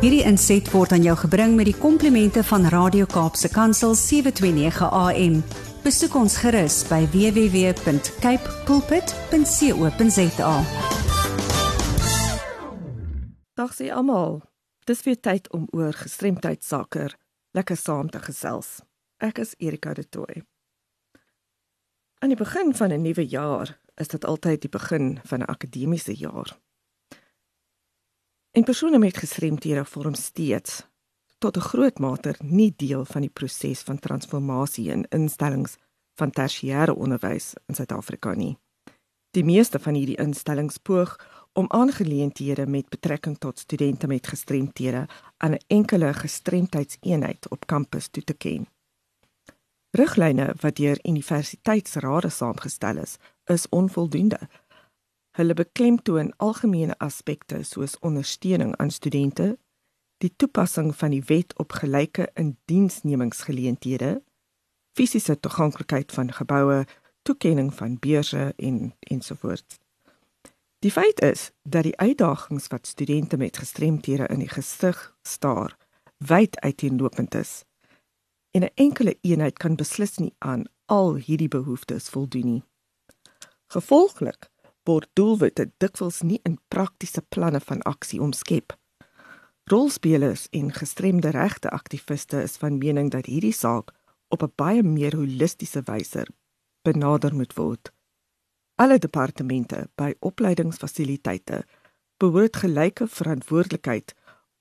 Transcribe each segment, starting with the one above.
Hierdie inset word aan jou gebring met die komplimente van Radio Kaapse Kansel 729 AM. Besoek ons gerus by www.cape pulpit.co.za. Dag sê almal. Dis weer tyd om oor gestremdheid sake lekker saam te gesels. Ek is Erika de Tooy. Aan die begin van 'n nuwe jaar is dit altyd die begin van 'n akademiese jaar. En persone met gestremthede vorm steeds tot 'n groot mate nie deel van die proses van transformasie in instellings van tersiêre onderwys in Suid-Afrika nie. Die meeste van hierdie instellings poog om aangeleenthede met betrekking tot studente met gestremthede aan 'n enkele gestremdheidseenheid op kampus toe te ken. Riglyne wat deur universiteitsrade saamgestel is, is onvoldoende. Hulle beklemtoon algemene aspekte soos ondersteuning aan studente, die toepassing van die wet op gelyke indiensnemingsgeleenthede, fisiese toeganklikheid van geboue, toekenning van beurse en ensovoorts. Die feit is dat die uitdagings wat studente met gestremthede in die gesig staar, wyd uiteenlopend is. En 'n enkele eenheid kan beslis nie aan al hierdie behoeftes voldoen nie. Gevolglik word doelwitte dikwels nie in praktiese planne van aksie omskep. Rolspelers en gestremde regte aktiviste is van mening dat hierdie saak op 'n baie meer holistiese wyse benader moet word. Alle departemente by opleidingsfasiliteite behoort gelyke verantwoordelikheid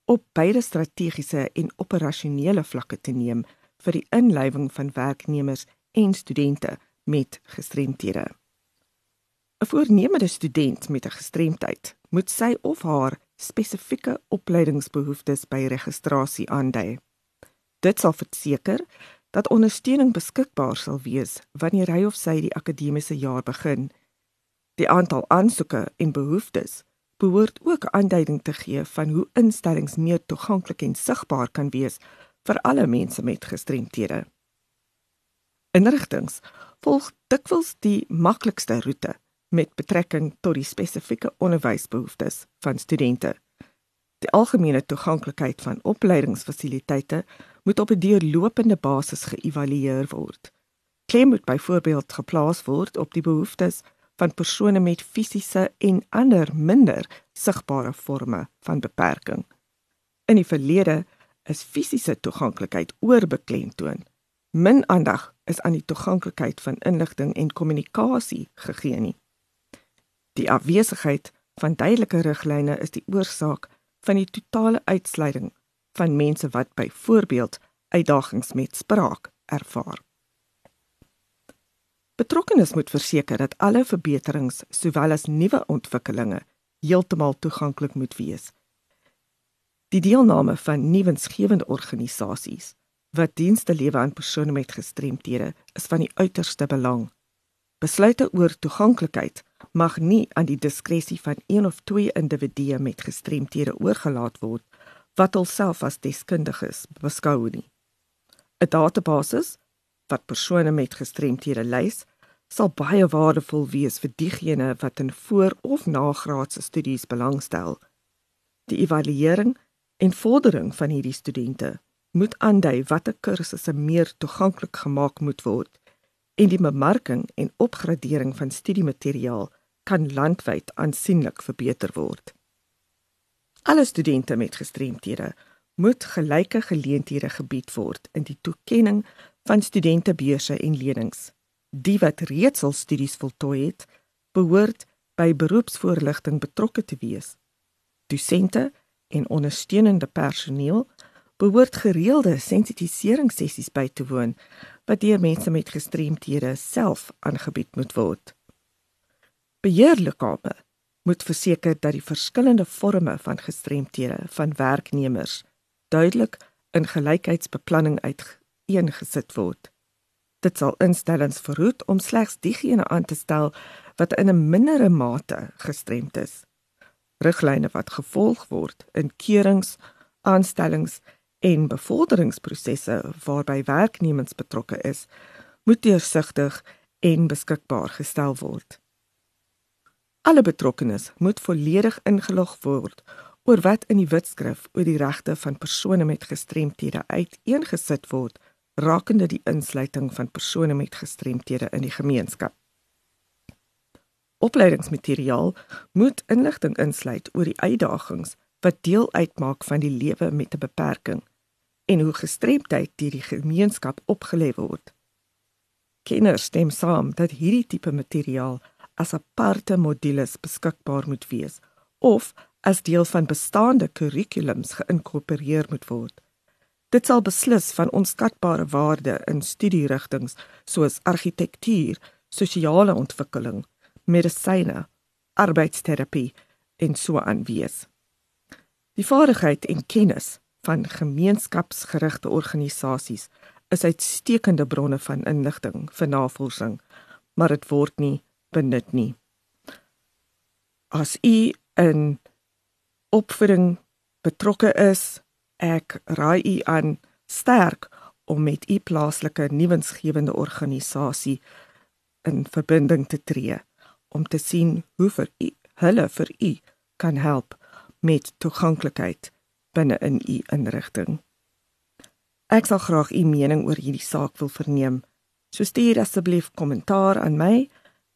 op beide strategiese en operasionele vlakke te neem vir die inlywing van werknemers en studente met gestremthede. Voornemende student met 'n gestremdheid moet sy of haar spesifieke opleidingsbehoeftes by registrasie aandui. Dit sal verseker dat ondersteuning beskikbaar sal wees wanneer hy of sy die akademiese jaar begin. Die aantal aansoeke en behoeftes behoort ook aanduiding te gee van hoe instellings meer toeganklik en sigbaar kan wees vir alle mense met gestremthede. Inrigtings volg dikwels die maklikste roete met betrekking tot die spesifieke onderwysbehoeftes van studente. Die algemene toeganklikheid van opleidingsfasiliteite moet op 'n deurlopende basis geëvalueer word. Klem moet byvoorbeeld geplaas word op die behoeftes van persone met fisiese en ander minder sigbare forme van beperking. In die verlede is fisiese toeganklikheid oorbeklemtoon. Min aandag is aan die toeganklikheid van inligting en kommunikasie gegee nie. Die afwesigheid van duidelike riglyne is die oorsaak van die totale uitsluiting van mense wat byvoorbeeld uitdagings met spraak ervaar. Betrokkenes moet verseker dat alle verbeterings sowel as nuwe ontwikkelinge heeltemal toeganklik moet wees. Die deelname van nuwensgewende organisasies wat dienste lewer aan persone met gestremthede is van die uiterste belang. Besluite oor toeganklikheid mag nie aan die diskresie van een of twee individue met gestremthede oorgelaat word wat hulself as deskundiges beskou nie. 'n Database wat persone met gestremthede lys, sal baie waardevol wees vir diegene wat in voor- of nagraadse studies belangstel. Die evaluering en vordering van hierdie studente moet aandui watter kursusse meer toeganklik gemaak moet word en die bemarking en opgradering van studiemateriaal kan landwyd aansienlik verbeter word. Alle studente met gestremthede moet gelyke geleenthede gebied word in die toekenning van studentebeurse en lenings. Die wat reeds al studies voltooi het, behoort by beroepsvoorligting betrokke te wees. Dosente en ondersteunende personeel behoort gereelde sensitiseringssessies by te woon wat deur mense met gestremthede self aangebied moet word. Beheerliggame moet verseker dat die verskillende forme van gestremthede van werknemers duidelik in gelykheidsbeplanning uiteengesit word. Dit sal instellings verhoed om slegs diegene aan te stel wat in 'n mindere mate gestremd is. Riglyne wat gevolg word in keurings, aanstellings en bevorderingsprosesse waarby werknemers betrokke is, moet deursigtig en beskikbaar gestel word. Alle betrokkenes moet volledig ingelog word oor wat in die Wetskrif oor die regte van persone met gestremthede uiteengesit word rakende die insluiting van persone met gestremthede in die gemeenskap. Opleidingsmateriaal moet inligting insluit oor die uitdagings wat deel uitmaak van die lewe met 'n beperking en hoe gestremdheid deur die gemeenskap opgelê word. Kenners stem saam dat hierdie tipe materiaal as aparte modules beskikbaar moet wees of as deel van bestaande kurrikulums geïnkorporeer moet word. Dit sal beslis van onskatbare waarde in studierigtinge soos argitektuur, sosiale ontwikkeling, medisyne, arbeidsterapie en so aan wees. Die vaardigheid en kennis van gemeenskapsgerigte organisasies is uitstekende bronne van inligting vir navorsing, maar dit word nie benut nie. As u in opvoeding betrokke is, ek raai u aan sterk om met u plaaslike nuwensgewende organisasie in verbinding te tree om te sien hoe vir u hulle vir u kan help met toeganklikheid binne in u inrigting. Ek sal graag u mening oor hierdie saak wil verneem. So stuur asseblief kommentaar aan my